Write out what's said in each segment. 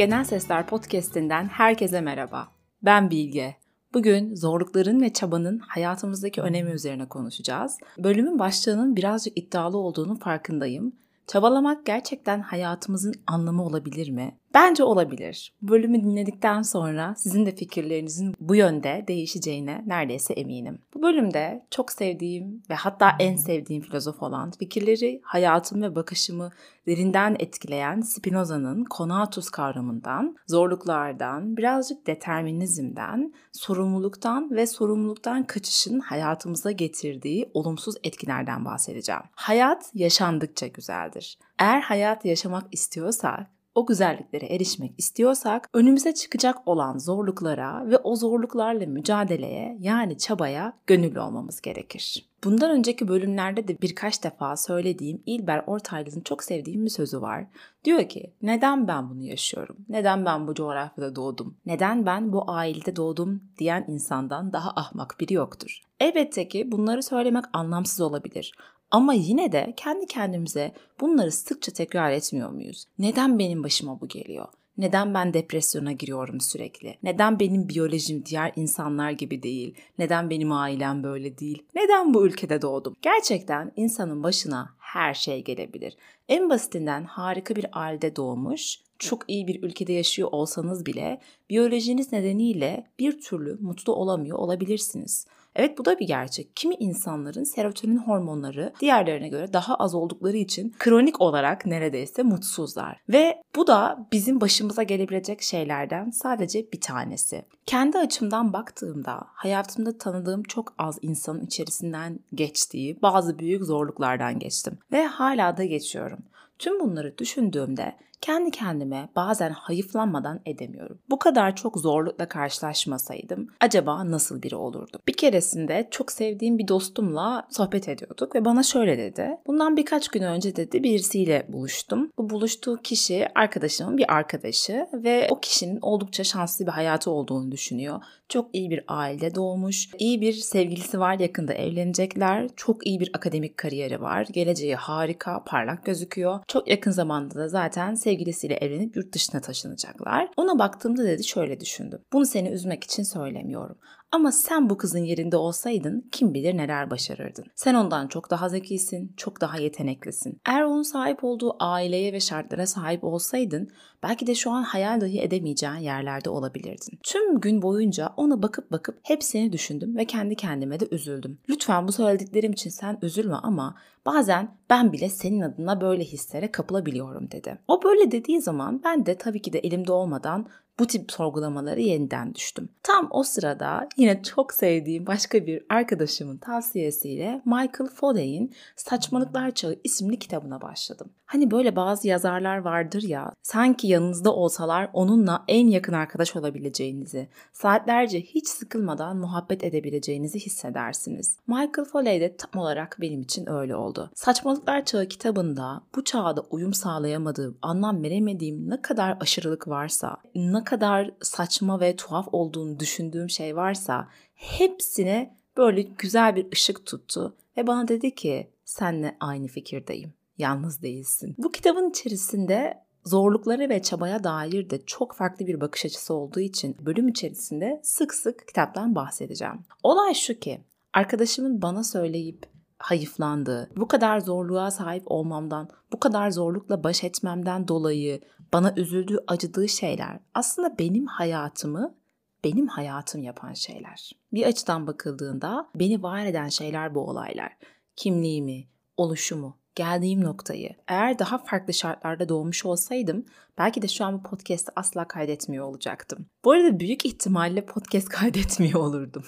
Genel Sesler Podcast'inden herkese merhaba. Ben Bilge. Bugün zorlukların ve çabanın hayatımızdaki önemi üzerine konuşacağız. Bölümün başlığının birazcık iddialı olduğunu farkındayım. Çabalamak gerçekten hayatımızın anlamı olabilir mi? Bence olabilir. Bölümü dinledikten sonra sizin de fikirlerinizin bu yönde değişeceğine neredeyse eminim. Bu bölümde çok sevdiğim ve hatta en sevdiğim filozof olan fikirleri hayatım ve bakışımı derinden etkileyen Spinoza'nın konatus kavramından, zorluklardan, birazcık determinizmden, sorumluluktan ve sorumluluktan kaçışın hayatımıza getirdiği olumsuz etkilerden bahsedeceğim. Hayat yaşandıkça güzeldir. Eğer hayat yaşamak istiyorsak o güzelliklere erişmek istiyorsak önümüze çıkacak olan zorluklara ve o zorluklarla mücadeleye yani çabaya gönüllü olmamız gerekir. Bundan önceki bölümlerde de birkaç defa söylediğim İlber Ortaylı'nın çok sevdiğim bir sözü var. Diyor ki neden ben bunu yaşıyorum? Neden ben bu coğrafyada doğdum? Neden ben bu ailede doğdum diyen insandan daha ahmak biri yoktur. Elbette ki bunları söylemek anlamsız olabilir. Ama yine de kendi kendimize bunları sıkça tekrar etmiyor muyuz? Neden benim başıma bu geliyor? Neden ben depresyona giriyorum sürekli? Neden benim biyolojim diğer insanlar gibi değil? Neden benim ailem böyle değil? Neden bu ülkede doğdum? Gerçekten insanın başına her şey gelebilir. En basitinden harika bir ailede doğmuş, çok iyi bir ülkede yaşıyor olsanız bile biyolojiniz nedeniyle bir türlü mutlu olamıyor olabilirsiniz. Evet bu da bir gerçek. Kimi insanların serotonin hormonları diğerlerine göre daha az oldukları için kronik olarak neredeyse mutsuzlar. Ve bu da bizim başımıza gelebilecek şeylerden sadece bir tanesi. Kendi açımdan baktığımda hayatımda tanıdığım çok az insanın içerisinden geçtiği bazı büyük zorluklardan geçtim ve hala da geçiyorum. Tüm bunları düşündüğümde kendi kendime bazen hayıflanmadan edemiyorum. Bu kadar çok zorlukla karşılaşmasaydım acaba nasıl biri olurdu? Bir keresinde çok sevdiğim bir dostumla sohbet ediyorduk ve bana şöyle dedi. Bundan birkaç gün önce dedi birisiyle buluştum. Bu buluştuğu kişi arkadaşımın bir arkadaşı ve o kişinin oldukça şanslı bir hayatı olduğunu düşünüyor. Çok iyi bir aile doğmuş, iyi bir sevgilisi var yakında evlenecekler, çok iyi bir akademik kariyeri var, geleceği harika, parlak gözüküyor. Çok yakın zamanda da zaten sevgilisiyle evlenip yurt dışına taşınacaklar. Ona baktığımda dedi şöyle düşündüm. Bunu seni üzmek için söylemiyorum. Ama sen bu kızın yerinde olsaydın kim bilir neler başarırdın. Sen ondan çok daha zekisin, çok daha yeteneklisin. Eğer onun sahip olduğu aileye ve şartlara sahip olsaydın belki de şu an hayal dahi edemeyeceğin yerlerde olabilirdin. Tüm gün boyunca ona bakıp bakıp hepsini düşündüm ve kendi kendime de üzüldüm. Lütfen bu söylediklerim için sen üzülme ama bazen ben bile senin adına böyle hislere kapılabiliyorum dedi. O böyle dediği zaman ben de tabii ki de elimde olmadan bu tip sorgulamaları yeniden düştüm. Tam o sırada yine çok sevdiğim başka bir arkadaşımın tavsiyesiyle Michael Folley'in Saçmalıklar Çağı isimli kitabına başladım. Hani böyle bazı yazarlar vardır ya, sanki yanınızda olsalar onunla en yakın arkadaş olabileceğinizi, saatlerce hiç sıkılmadan muhabbet edebileceğinizi hissedersiniz. Michael Folley de tam olarak benim için öyle oldu. Saçmalıklar Çağı kitabında bu çağda uyum sağlayamadığım, anlam veremediğim ne kadar aşırılık varsa, ne kadar saçma ve tuhaf olduğunu düşündüğüm şey varsa hepsine böyle güzel bir ışık tuttu ve bana dedi ki senle aynı fikirdeyim. Yalnız değilsin. Bu kitabın içerisinde zorluklara ve çabaya dair de çok farklı bir bakış açısı olduğu için bölüm içerisinde sık sık kitaptan bahsedeceğim. Olay şu ki arkadaşımın bana söyleyip hayıflandığı, bu kadar zorluğa sahip olmamdan, bu kadar zorlukla baş etmemden dolayı bana üzüldüğü, acıdığı şeyler aslında benim hayatımı benim hayatım yapan şeyler. Bir açıdan bakıldığında beni var eden şeyler bu olaylar. Kimliğimi, oluşumu, geldiğim noktayı. Eğer daha farklı şartlarda doğmuş olsaydım belki de şu an bu podcast'ı asla kaydetmiyor olacaktım. Bu arada büyük ihtimalle podcast kaydetmiyor olurdum.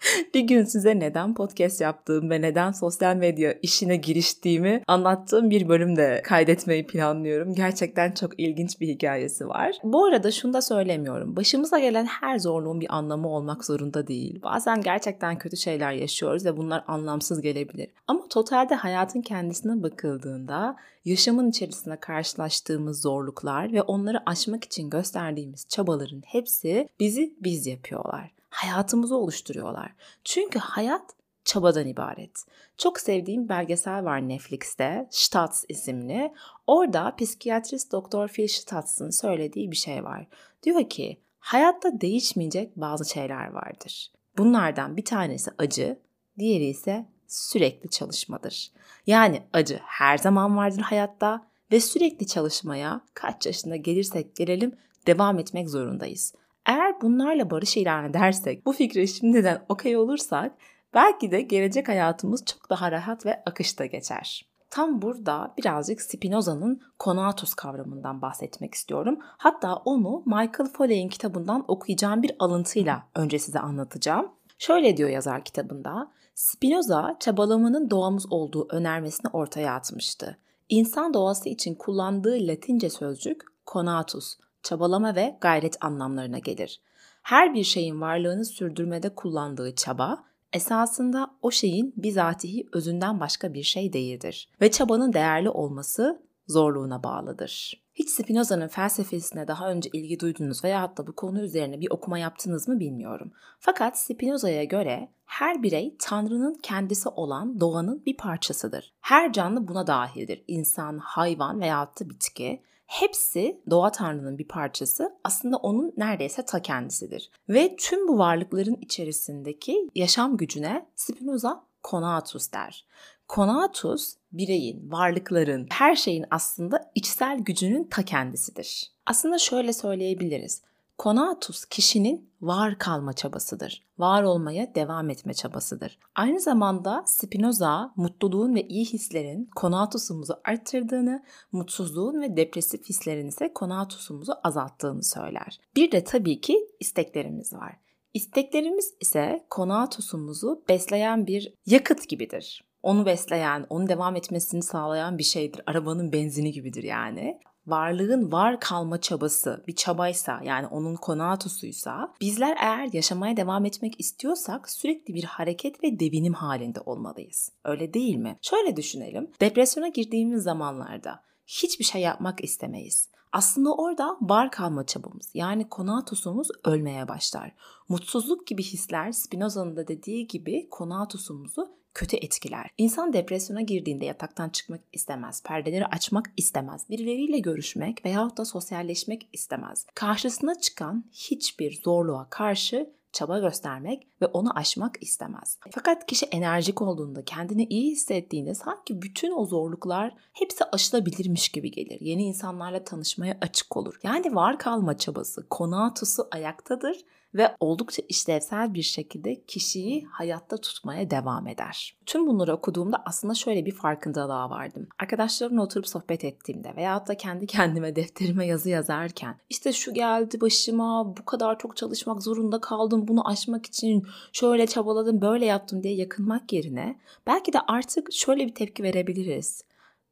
bir gün size neden podcast yaptığım ve neden sosyal medya işine giriştiğimi anlattığım bir bölüm de kaydetmeyi planlıyorum. Gerçekten çok ilginç bir hikayesi var. Bu arada şunu da söylemiyorum. Başımıza gelen her zorluğun bir anlamı olmak zorunda değil. Bazen gerçekten kötü şeyler yaşıyoruz ve bunlar anlamsız gelebilir. Ama totalde hayatın kendisine bakıldığında yaşamın içerisinde karşılaştığımız zorluklar ve onları aşmak için gösterdiğimiz çabaların hepsi bizi biz yapıyorlar hayatımızı oluşturuyorlar. Çünkü hayat çabadan ibaret. Çok sevdiğim belgesel var Netflix'te, Stutz isimli. Orada psikiyatrist Doktor Phil Stutz'ın söylediği bir şey var. Diyor ki, hayatta değişmeyecek bazı şeyler vardır. Bunlardan bir tanesi acı, diğeri ise sürekli çalışmadır. Yani acı her zaman vardır hayatta ve sürekli çalışmaya kaç yaşında gelirsek gelelim devam etmek zorundayız. Eğer bunlarla barış ilan edersek, bu fikre şimdiden okey olursak belki de gelecek hayatımız çok daha rahat ve akışta geçer. Tam burada birazcık Spinoza'nın konatus kavramından bahsetmek istiyorum. Hatta onu Michael Foley'in kitabından okuyacağım bir alıntıyla önce size anlatacağım. Şöyle diyor yazar kitabında, Spinoza çabalamanın doğamız olduğu önermesini ortaya atmıştı. İnsan doğası için kullandığı Latince sözcük konatus, çabalama ve gayret anlamlarına gelir. Her bir şeyin varlığını sürdürmede kullandığı çaba, esasında o şeyin bizatihi özünden başka bir şey değildir ve çabanın değerli olması zorluğuna bağlıdır. Hiç Spinoza'nın felsefesine daha önce ilgi duydunuz veya hatta bu konu üzerine bir okuma yaptınız mı bilmiyorum. Fakat Spinoza'ya göre her birey Tanrı'nın kendisi olan doğanın bir parçasıdır. Her canlı buna dahildir. İnsan, hayvan veya da bitki hepsi doğa tanrının bir parçası aslında onun neredeyse ta kendisidir. Ve tüm bu varlıkların içerisindeki yaşam gücüne Spinoza konatus der. Konatus bireyin, varlıkların, her şeyin aslında içsel gücünün ta kendisidir. Aslında şöyle söyleyebiliriz. Konatus kişinin var kalma çabasıdır. Var olmaya devam etme çabasıdır. Aynı zamanda Spinoza mutluluğun ve iyi hislerin konatusumuzu arttırdığını, mutsuzluğun ve depresif hislerin ise konatusumuzu azalttığını söyler. Bir de tabii ki isteklerimiz var. İsteklerimiz ise konatusumuzu besleyen bir yakıt gibidir. Onu besleyen, onu devam etmesini sağlayan bir şeydir. Arabanın benzini gibidir yani varlığın var kalma çabası bir çabaysa yani onun konatusuysa bizler eğer yaşamaya devam etmek istiyorsak sürekli bir hareket ve devinim halinde olmalıyız. Öyle değil mi? Şöyle düşünelim. Depresyona girdiğimiz zamanlarda hiçbir şey yapmak istemeyiz. Aslında orada var kalma çabamız yani konatusumuz ölmeye başlar. Mutsuzluk gibi hisler Spinoza'nın da dediği gibi konatusumuzu kötü etkiler. İnsan depresyona girdiğinde yataktan çıkmak istemez, perdeleri açmak istemez, birileriyle görüşmek veyahut da sosyalleşmek istemez. Karşısına çıkan hiçbir zorluğa karşı çaba göstermek ve onu aşmak istemez. Fakat kişi enerjik olduğunda, kendini iyi hissettiğinde sanki bütün o zorluklar hepsi aşılabilirmiş gibi gelir. Yeni insanlarla tanışmaya açık olur. Yani var kalma çabası, konatusu ayaktadır ve oldukça işlevsel bir şekilde kişiyi hayatta tutmaya devam eder. Tüm bunları okuduğumda aslında şöyle bir farkındalığa vardım. Arkadaşlarımla oturup sohbet ettiğimde veya da kendi kendime defterime yazı yazarken işte şu geldi başıma bu kadar çok çalışmak zorunda kaldım bunu aşmak için şöyle çabaladım böyle yaptım diye yakınmak yerine belki de artık şöyle bir tepki verebiliriz.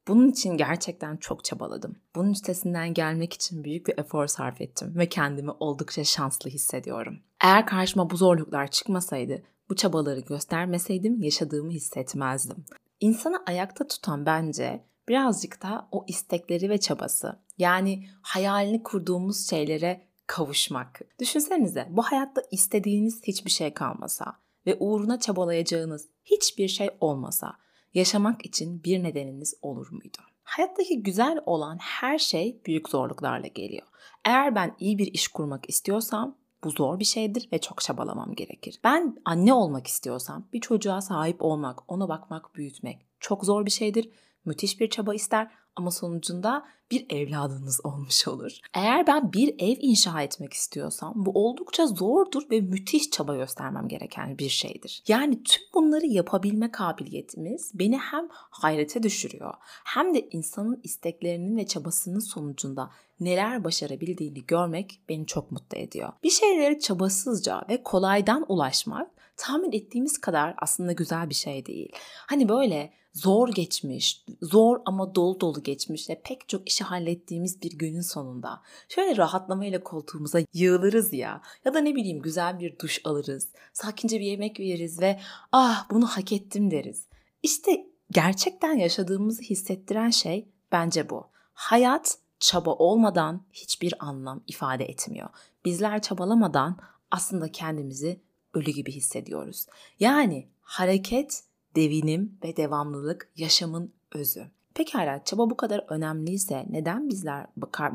Bunun için gerçekten çok çabaladım. Bunun üstesinden gelmek için büyük bir efor sarf ettim ve kendimi oldukça şanslı hissediyorum. Eğer karşıma bu zorluklar çıkmasaydı, bu çabaları göstermeseydim yaşadığımı hissetmezdim. İnsanı ayakta tutan bence birazcık da o istekleri ve çabası. Yani hayalini kurduğumuz şeylere kavuşmak. Düşünsenize bu hayatta istediğiniz hiçbir şey kalmasa ve uğruna çabalayacağınız hiçbir şey olmasa yaşamak için bir nedeniniz olur muydu? Hayattaki güzel olan her şey büyük zorluklarla geliyor. Eğer ben iyi bir iş kurmak istiyorsam bu zor bir şeydir ve çok çabalamam gerekir. Ben anne olmak istiyorsam bir çocuğa sahip olmak, ona bakmak, büyütmek çok zor bir şeydir. Müthiş bir çaba ister ama sonucunda bir evladınız olmuş olur. Eğer ben bir ev inşa etmek istiyorsam bu oldukça zordur ve müthiş çaba göstermem gereken bir şeydir. Yani tüm bunları yapabilme kabiliyetimiz beni hem hayrete düşürüyor hem de insanın isteklerinin ve çabasının sonucunda neler başarabildiğini görmek beni çok mutlu ediyor. Bir şeylere çabasızca ve kolaydan ulaşmak tahmin ettiğimiz kadar aslında güzel bir şey değil. Hani böyle zor geçmiş, zor ama dolu dolu geçmiş ve pek çok işi hallettiğimiz bir günün sonunda şöyle rahatlamayla koltuğumuza yığılırız ya ya da ne bileyim güzel bir duş alırız, sakince bir yemek yeriz ve ah bunu hak ettim deriz. İşte gerçekten yaşadığımızı hissettiren şey bence bu. Hayat çaba olmadan hiçbir anlam ifade etmiyor. Bizler çabalamadan aslında kendimizi ölü gibi hissediyoruz. Yani hareket, devinim ve devamlılık yaşamın özü. Pekala çaba bu kadar önemliyse neden bizler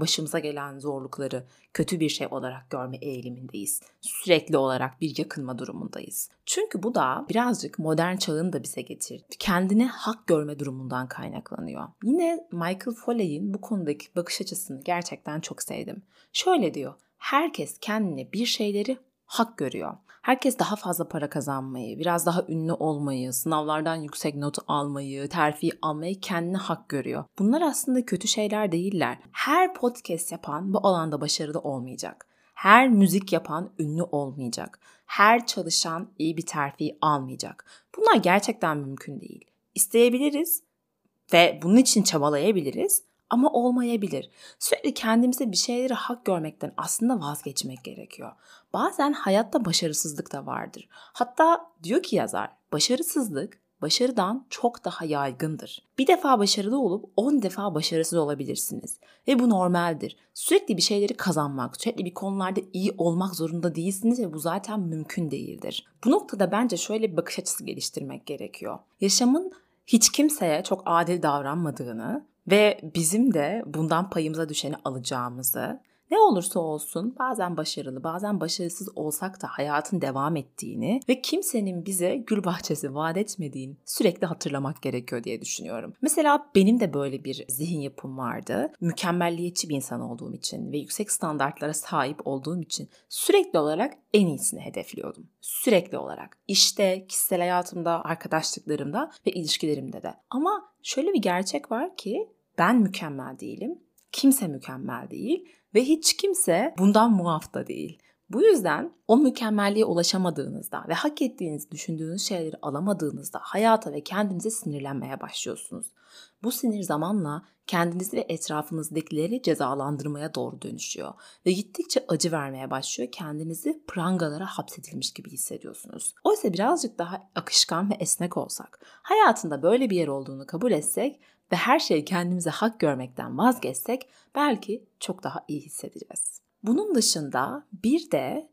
başımıza gelen zorlukları kötü bir şey olarak görme eğilimindeyiz? Sürekli olarak bir yakınma durumundayız. Çünkü bu da birazcık modern çağın da bize getirdi. Kendine hak görme durumundan kaynaklanıyor. Yine Michael Foley'in bu konudaki bakış açısını gerçekten çok sevdim. Şöyle diyor, herkes kendine bir şeyleri hak görüyor. Herkes daha fazla para kazanmayı, biraz daha ünlü olmayı, sınavlardan yüksek not almayı, terfi almayı kendine hak görüyor. Bunlar aslında kötü şeyler değiller. Her podcast yapan bu alanda başarılı olmayacak. Her müzik yapan ünlü olmayacak. Her çalışan iyi bir terfi almayacak. Bunlar gerçekten mümkün değil. İsteyebiliriz ve bunun için çabalayabiliriz ama olmayabilir. Sürekli kendimize bir şeyleri hak görmekten aslında vazgeçmek gerekiyor. Bazen hayatta başarısızlık da vardır. Hatta diyor ki yazar, başarısızlık başarıdan çok daha yaygındır. Bir defa başarılı olup 10 defa başarısız olabilirsiniz. Ve bu normaldir. Sürekli bir şeyleri kazanmak, sürekli bir konularda iyi olmak zorunda değilsiniz ve bu zaten mümkün değildir. Bu noktada bence şöyle bir bakış açısı geliştirmek gerekiyor. Yaşamın hiç kimseye çok adil davranmadığını, ve bizim de bundan payımıza düşeni alacağımızı ne olursa olsun bazen başarılı bazen başarısız olsak da hayatın devam ettiğini ve kimsenin bize gül bahçesi vaat etmediğini sürekli hatırlamak gerekiyor diye düşünüyorum. Mesela benim de böyle bir zihin yapım vardı. Mükemmelliyetçi bir insan olduğum için ve yüksek standartlara sahip olduğum için sürekli olarak en iyisini hedefliyordum. Sürekli olarak. İşte, kişisel hayatımda, arkadaşlıklarımda ve ilişkilerimde de. Ama şöyle bir gerçek var ki ben mükemmel değilim. Kimse mükemmel değil ve hiç kimse bundan muaf da değil. Bu yüzden o mükemmelliğe ulaşamadığınızda ve hak ettiğinizi düşündüğünüz şeyleri alamadığınızda hayata ve kendinize sinirlenmeye başlıyorsunuz. Bu sinir zamanla kendinizi ve etrafınızdakileri cezalandırmaya doğru dönüşüyor ve gittikçe acı vermeye başlıyor. Kendinizi prangalara hapsedilmiş gibi hissediyorsunuz. Oysa birazcık daha akışkan ve esnek olsak, hayatında böyle bir yer olduğunu kabul etsek ve her şeyi kendimize hak görmekten vazgeçsek belki çok daha iyi hissedeceğiz. Bunun dışında bir de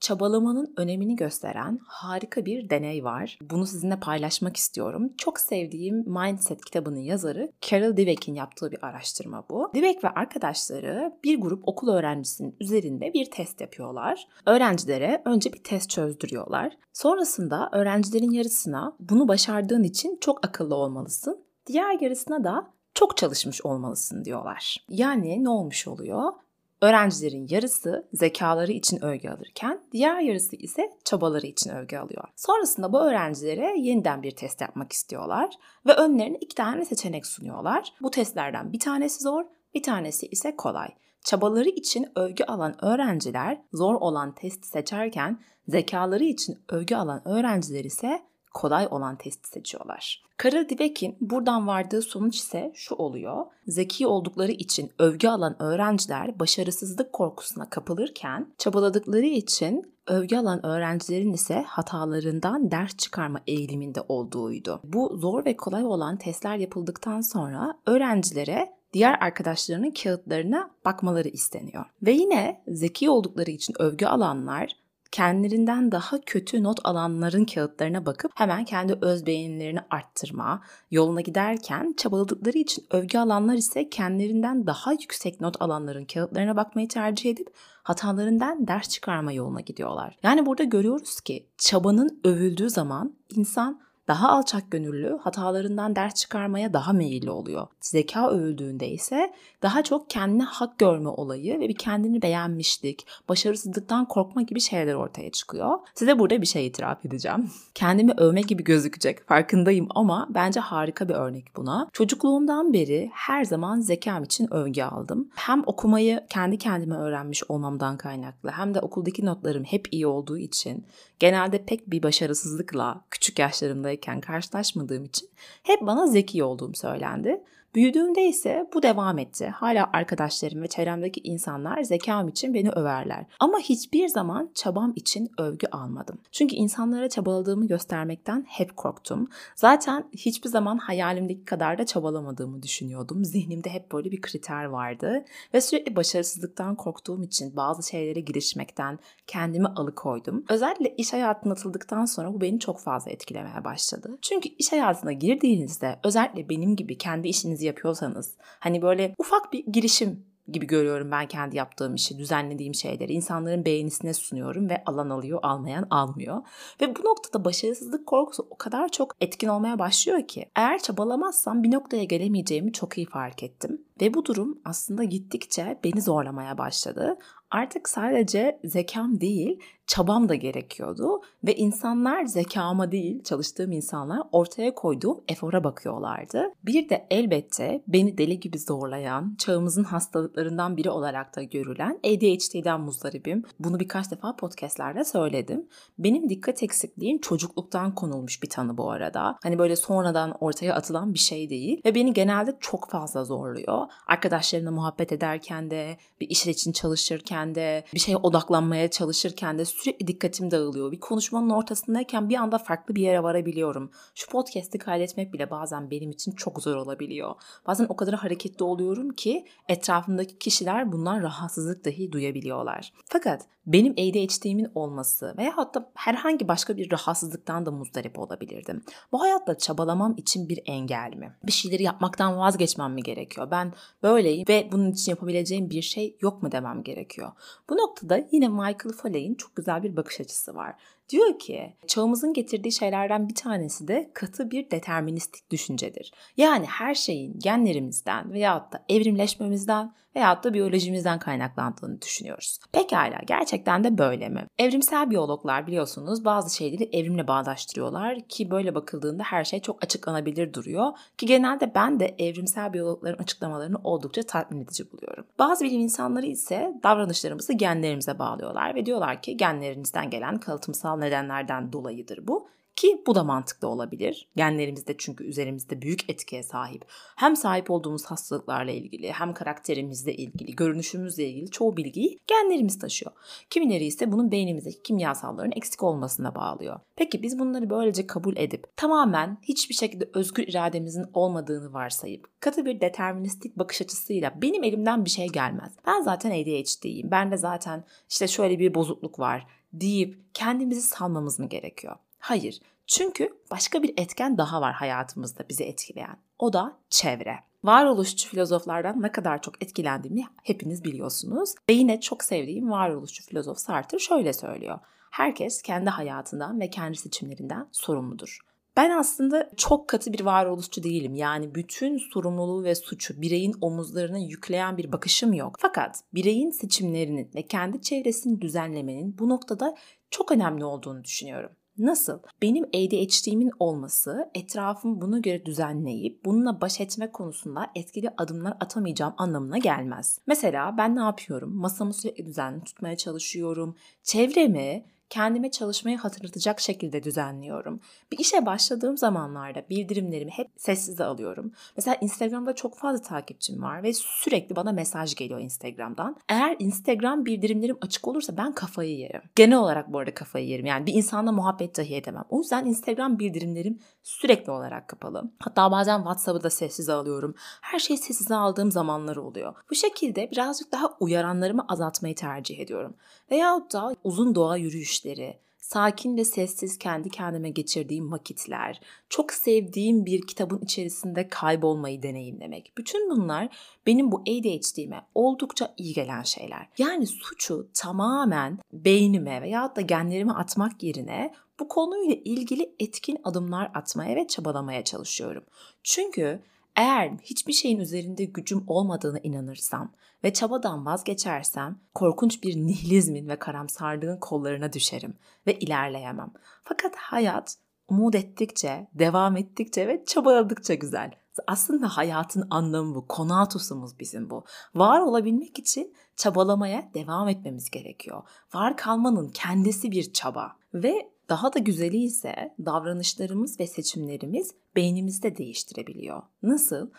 çabalamanın önemini gösteren harika bir deney var. Bunu sizinle paylaşmak istiyorum. Çok sevdiğim Mindset kitabının yazarı Carol Dweck'in yaptığı bir araştırma bu. Dweck ve arkadaşları bir grup okul öğrencisinin üzerinde bir test yapıyorlar. Öğrencilere önce bir test çözdürüyorlar. Sonrasında öğrencilerin yarısına bunu başardığın için çok akıllı olmalısın. Diğer yarısına da çok çalışmış olmalısın diyorlar. Yani ne olmuş oluyor? Öğrencilerin yarısı zekaları için övgü alırken diğer yarısı ise çabaları için övgü alıyor. Sonrasında bu öğrencilere yeniden bir test yapmak istiyorlar ve önlerine iki tane seçenek sunuyorlar. Bu testlerden bir tanesi zor, bir tanesi ise kolay. Çabaları için övgü alan öğrenciler zor olan testi seçerken zekaları için övgü alan öğrenciler ise kolay olan testi seçiyorlar. Karel Dweck'in buradan vardığı sonuç ise şu oluyor. Zeki oldukları için övgü alan öğrenciler başarısızlık korkusuna kapılırken çabaladıkları için övgü alan öğrencilerin ise hatalarından ders çıkarma eğiliminde olduğuydu. Bu zor ve kolay olan testler yapıldıktan sonra öğrencilere diğer arkadaşlarının kağıtlarına bakmaları isteniyor. Ve yine zeki oldukları için övgü alanlar kendilerinden daha kötü not alanların kağıtlarına bakıp hemen kendi öz beğenilerini arttırma yoluna giderken çabaladıkları için övgü alanlar ise kendilerinden daha yüksek not alanların kağıtlarına bakmayı tercih edip hatalarından ders çıkarma yoluna gidiyorlar. Yani burada görüyoruz ki çabanın övüldüğü zaman insan daha alçak gönüllü, hatalarından ders çıkarmaya daha meyilli oluyor. Zeka övüldüğünde ise daha çok kendine hak görme olayı ve bir kendini beğenmişlik, başarısızlıktan korkma gibi şeyler ortaya çıkıyor. Size burada bir şey itiraf edeceğim. Kendimi övme gibi gözükecek farkındayım ama bence harika bir örnek buna. Çocukluğumdan beri her zaman zekam için övgü aldım. Hem okumayı kendi kendime öğrenmiş olmamdan kaynaklı hem de okuldaki notlarım hep iyi olduğu için genelde pek bir başarısızlıkla küçük yaşlarımdayken karşılaşmadığım için hep bana zeki olduğum söylendi. Büyüdüğümde ise bu devam etti. Hala arkadaşlarım ve çevremdeki insanlar zekam için beni överler. Ama hiçbir zaman çabam için övgü almadım. Çünkü insanlara çabaladığımı göstermekten hep korktum. Zaten hiçbir zaman hayalimdeki kadar da çabalamadığımı düşünüyordum. Zihnimde hep böyle bir kriter vardı. Ve sürekli başarısızlıktan korktuğum için bazı şeylere girişmekten kendimi alıkoydum. Özellikle iş hayatına atıldıktan sonra bu beni çok fazla etkilemeye başladı. Çünkü iş hayatına girdiğinizde özellikle benim gibi kendi işinizi işinizi yapıyorsanız hani böyle ufak bir girişim gibi görüyorum ben kendi yaptığım işi, düzenlediğim şeyleri. insanların beğenisine sunuyorum ve alan alıyor, almayan almıyor. Ve bu noktada başarısızlık korkusu o kadar çok etkin olmaya başlıyor ki eğer çabalamazsam bir noktaya gelemeyeceğimi çok iyi fark ettim. Ve bu durum aslında gittikçe beni zorlamaya başladı. Artık sadece zekam değil, çabam da gerekiyordu ve insanlar zekama değil, çalıştığım insanlar ortaya koyduğum efora bakıyorlardı. Bir de elbette beni deli gibi zorlayan, çağımızın hastalıklarından biri olarak da görülen ADHD'den muzdaribim. Bunu birkaç defa podcastlerde söyledim. Benim dikkat eksikliğim çocukluktan konulmuş bir tanı bu arada. Hani böyle sonradan ortaya atılan bir şey değil ve beni genelde çok fazla zorluyor. Arkadaşlarımla muhabbet ederken de, bir iş için çalışırken de, bir şeye odaklanmaya çalışırken de sürekli dikkatim dağılıyor. Bir konuşmanın ortasındayken bir anda farklı bir yere varabiliyorum. Şu podcast'i kaydetmek bile bazen benim için çok zor olabiliyor. Bazen o kadar hareketli oluyorum ki etrafımdaki kişiler bundan rahatsızlık dahi duyabiliyorlar. Fakat benim ADHD'min olması veya hatta herhangi başka bir rahatsızlıktan da muzdarip olabilirdim. Bu hayatta çabalamam için bir engel mi? Bir şeyleri yapmaktan vazgeçmem mi gerekiyor? Ben böyleyim ve bunun için yapabileceğim bir şey yok mu demem gerekiyor. Bu noktada yine Michael Foley'in çok güzel bir bakış açısı var. Diyor ki çağımızın getirdiği şeylerden bir tanesi de katı bir deterministik düşüncedir. Yani her şeyin genlerimizden veyahut da evrimleşmemizden veyahut da biyolojimizden kaynaklandığını düşünüyoruz. Pekala gerçekten de böyle mi? Evrimsel biyologlar biliyorsunuz bazı şeyleri evrimle bağdaştırıyorlar ki böyle bakıldığında her şey çok açıklanabilir duruyor ki genelde ben de evrimsel biyologların açıklamalarını oldukça tatmin edici buluyorum. Bazı bilim insanları ise davranışlarımızı genlerimize bağlıyorlar ve diyorlar ki genlerinizden gelen kalıtımsal nedenlerden dolayıdır bu. Ki bu da mantıklı olabilir. Genlerimizde çünkü üzerimizde büyük etkiye sahip. Hem sahip olduğumuz hastalıklarla ilgili hem karakterimizle ilgili, görünüşümüzle ilgili çoğu bilgiyi genlerimiz taşıyor. Kimileri ise bunun beynimizdeki kimyasalların eksik olmasına bağlıyor. Peki biz bunları böylece kabul edip tamamen hiçbir şekilde özgür irademizin olmadığını varsayıp katı bir deterministik bakış açısıyla benim elimden bir şey gelmez. Ben zaten ADHD'yim. Ben de zaten işte şöyle bir bozukluk var deyip kendimizi salmamız mı gerekiyor? Hayır. Çünkü başka bir etken daha var hayatımızda bizi etkileyen. O da çevre. Varoluşçu filozoflardan ne kadar çok etkilendiğimi hepiniz biliyorsunuz. Ve yine çok sevdiğim varoluşçu filozof Sartre şöyle söylüyor. Herkes kendi hayatından ve kendi seçimlerinden sorumludur. Ben aslında çok katı bir varoluşçu değilim. Yani bütün sorumluluğu ve suçu bireyin omuzlarına yükleyen bir bakışım yok. Fakat bireyin seçimlerinin ve kendi çevresini düzenlemenin bu noktada çok önemli olduğunu düşünüyorum. Nasıl? Benim ADHD'min olması etrafımı buna göre düzenleyip bununla baş etme konusunda etkili adımlar atamayacağım anlamına gelmez. Mesela ben ne yapıyorum? Masamı sürekli düzenli tutmaya çalışıyorum. Çevremi kendime çalışmayı hatırlatacak şekilde düzenliyorum. Bir işe başladığım zamanlarda bildirimlerimi hep sessize alıyorum. Mesela Instagram'da çok fazla takipçim var ve sürekli bana mesaj geliyor Instagram'dan. Eğer Instagram bildirimlerim açık olursa ben kafayı yerim. Genel olarak bu arada kafayı yerim. Yani bir insanla muhabbet dahi edemem. O yüzden Instagram bildirimlerim sürekli olarak kapalı. Hatta bazen WhatsApp'ı da sessize alıyorum. Her şeyi sessize aldığım zamanlar oluyor. Bu şekilde birazcık daha uyaranlarımı azaltmayı tercih ediyorum. Veyahut da uzun doğa yürüyüşleri, sakin ve sessiz kendi kendime geçirdiğim vakitler, çok sevdiğim bir kitabın içerisinde kaybolmayı deneyimlemek. Bütün bunlar benim bu ADHD'me oldukça iyi gelen şeyler. Yani suçu tamamen beynime veya da genlerime atmak yerine bu konuyla ilgili etkin adımlar atmaya ve çabalamaya çalışıyorum. Çünkü eğer hiçbir şeyin üzerinde gücüm olmadığına inanırsam ve çabadan vazgeçersem korkunç bir nihilizmin ve karamsarlığın kollarına düşerim ve ilerleyemem. Fakat hayat umut ettikçe, devam ettikçe ve çabaladıkça güzel. Aslında hayatın anlamı bu, konatusumuz bizim bu. Var olabilmek için çabalamaya devam etmemiz gerekiyor. Var kalmanın kendisi bir çaba ve daha da güzeli ise davranışlarımız ve seçimlerimiz beynimizde değiştirebiliyor. Nasıl?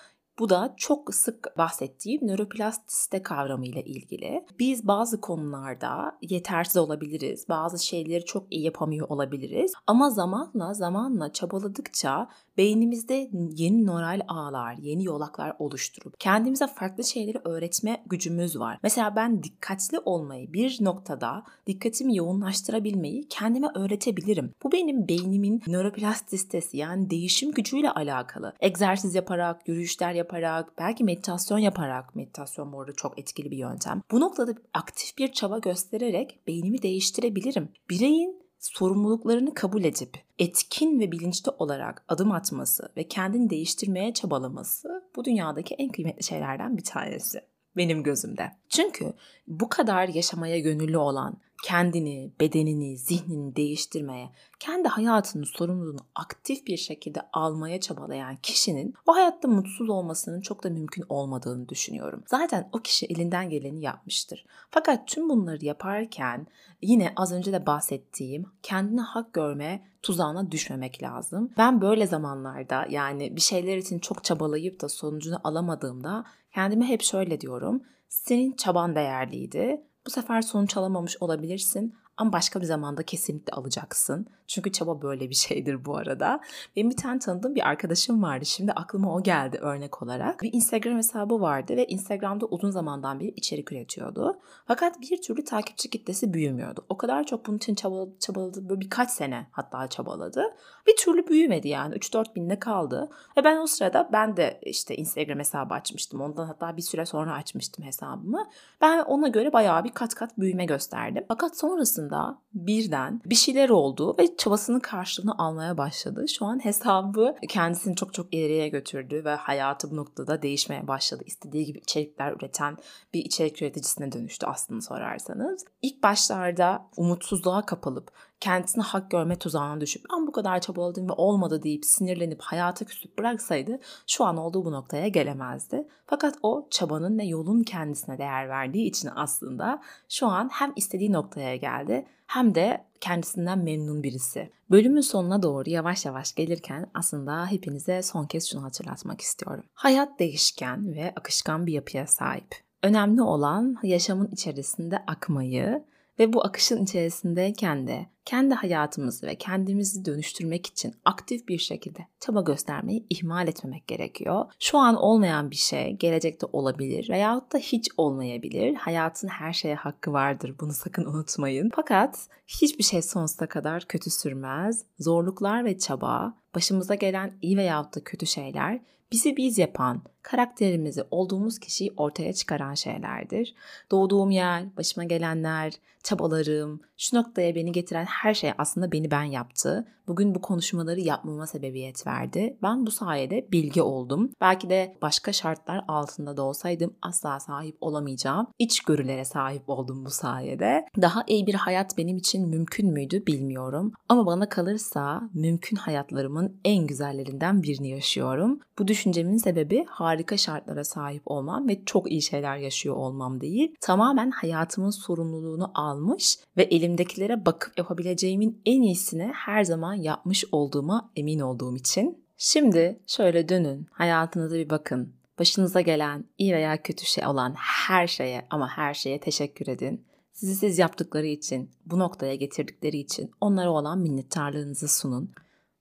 Bu da çok sık bahsettiğim nöroplastisite kavramı ile ilgili. Biz bazı konularda yetersiz olabiliriz. Bazı şeyleri çok iyi yapamıyor olabiliriz. Ama zamanla zamanla çabaladıkça beynimizde yeni nöral ağlar, yeni yolaklar oluşturup kendimize farklı şeyleri öğretme gücümüz var. Mesela ben dikkatli olmayı bir noktada dikkatimi yoğunlaştırabilmeyi kendime öğretebilirim. Bu benim beynimin nöroplastisitesi yani değişim gücüyle alakalı. Egzersiz yaparak, yürüyüşler yaparak, belki meditasyon yaparak, meditasyon bu arada çok etkili bir yöntem. Bu noktada aktif bir çaba göstererek beynimi değiştirebilirim. Bireyin sorumluluklarını kabul edip etkin ve bilinçli olarak adım atması ve kendini değiştirmeye çabalaması bu dünyadaki en kıymetli şeylerden bir tanesi benim gözümde. Çünkü bu kadar yaşamaya gönüllü olan, kendini, bedenini, zihnini değiştirmeye, kendi hayatının sorumluluğunu aktif bir şekilde almaya çabalayan kişinin o hayatta mutsuz olmasının çok da mümkün olmadığını düşünüyorum. Zaten o kişi elinden geleni yapmıştır. Fakat tüm bunları yaparken yine az önce de bahsettiğim kendine hak görme tuzağına düşmemek lazım. Ben böyle zamanlarda yani bir şeyler için çok çabalayıp da sonucunu alamadığımda kendime hep şöyle diyorum. Senin çaban değerliydi. Bu sefer sonuç alamamış olabilirsin ama başka bir zamanda kesinlikle alacaksın. Çünkü çaba böyle bir şeydir bu arada. Benim bir tane tanıdığım bir arkadaşım vardı. Şimdi aklıma o geldi örnek olarak. Bir Instagram hesabı vardı ve Instagram'da uzun zamandan beri içerik üretiyordu. Fakat bir türlü takipçi kitlesi büyümüyordu. O kadar çok bunun için çabaladı, çabaladı böyle birkaç sene hatta çabaladı. Bir türlü büyümedi yani 3-4 binde kaldı. Ve ben o sırada ben de işte Instagram hesabı açmıştım. Ondan hatta bir süre sonra açmıştım hesabımı. Ben ona göre bayağı bir kat kat büyüme gösterdim. Fakat sonrasında birden bir şeyler oldu ve çabasının karşılığını almaya başladı. Şu an hesabı kendisini çok çok ileriye götürdü ve hayatı bu noktada değişmeye başladı. İstediği gibi içerikler üreten bir içerik üreticisine dönüştü aslında sorarsanız. İlk başlarda umutsuzluğa kapılıp kendisine hak görme tuzağına düşüp ben bu kadar çabaladım ve olmadı deyip sinirlenip hayata küsüp bıraksaydı şu an olduğu bu noktaya gelemezdi. Fakat o çabanın ve yolun kendisine değer verdiği için aslında şu an hem istediği noktaya geldi hem de kendisinden memnun birisi. Bölümün sonuna doğru yavaş yavaş gelirken aslında hepinize son kez şunu hatırlatmak istiyorum. Hayat değişken ve akışkan bir yapıya sahip. Önemli olan yaşamın içerisinde akmayı ve bu akışın içerisindeyken de kendi hayatımızı ve kendimizi dönüştürmek için aktif bir şekilde çaba göstermeyi ihmal etmemek gerekiyor. Şu an olmayan bir şey gelecekte olabilir veyahut da hiç olmayabilir. Hayatın her şeye hakkı vardır. Bunu sakın unutmayın. Fakat hiçbir şey sonsuza kadar kötü sürmez. Zorluklar ve çaba, başımıza gelen iyi veyahut da kötü şeyler bizi biz yapan, karakterimizi, olduğumuz kişiyi ortaya çıkaran şeylerdir. Doğduğum yer, başıma gelenler, çabalarım, şu noktaya beni getiren her şey aslında beni ben yaptı. Bugün bu konuşmaları yapmama sebebiyet verdi. Ben bu sayede bilgi oldum. Belki de başka şartlar altında da olsaydım asla sahip olamayacağım. İçgörülere sahip oldum bu sayede. Daha iyi bir hayat benim için mümkün müydü bilmiyorum. Ama bana kalırsa mümkün hayatlarımın en güzellerinden birini yaşıyorum. Bu düşüncemin sebebi harika şartlara sahip olmam ve çok iyi şeyler yaşıyor olmam değil. Tamamen hayatımın sorumluluğunu almış ve elimdekilere bakıp yapabileceğimin en iyisini her zaman yapmış olduğuma emin olduğum için. Şimdi şöyle dönün, hayatınıza bir bakın. Başınıza gelen iyi veya kötü şey olan her şeye ama her şeye teşekkür edin. Sizi siz yaptıkları için, bu noktaya getirdikleri için onlara olan minnettarlığınızı sunun.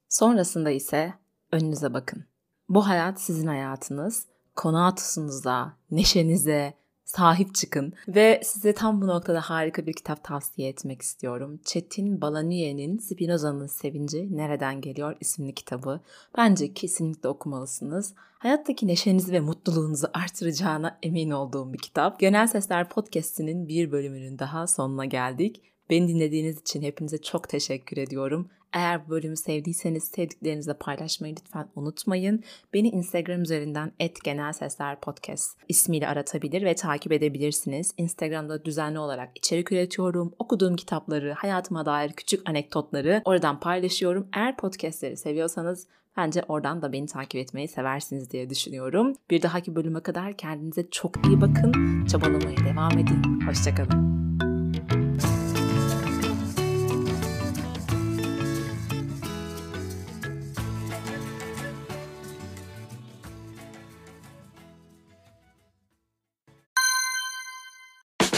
Sonrasında ise önünüze bakın. Bu hayat sizin hayatınız. Konatusunuza, neşenize, sahip çıkın. Ve size tam bu noktada harika bir kitap tavsiye etmek istiyorum. Çetin Balaniye'nin Spinoza'nın Sevinci Nereden Geliyor isimli kitabı. Bence kesinlikle okumalısınız. Hayattaki neşenizi ve mutluluğunuzu artıracağına emin olduğum bir kitap. Genel Sesler Podcast'inin bir bölümünün daha sonuna geldik. Beni dinlediğiniz için hepinize çok teşekkür ediyorum. Eğer bu bölümü sevdiyseniz sevdiklerinizle paylaşmayı lütfen unutmayın. Beni Instagram üzerinden @genelseslerpodcast ismiyle aratabilir ve takip edebilirsiniz. Instagram'da düzenli olarak içerik üretiyorum. Okuduğum kitapları, hayatıma dair küçük anekdotları oradan paylaşıyorum. Eğer podcastleri seviyorsanız Bence oradan da beni takip etmeyi seversiniz diye düşünüyorum. Bir dahaki bölüme kadar kendinize çok iyi bakın. Çabalamaya devam edin. Hoşçakalın.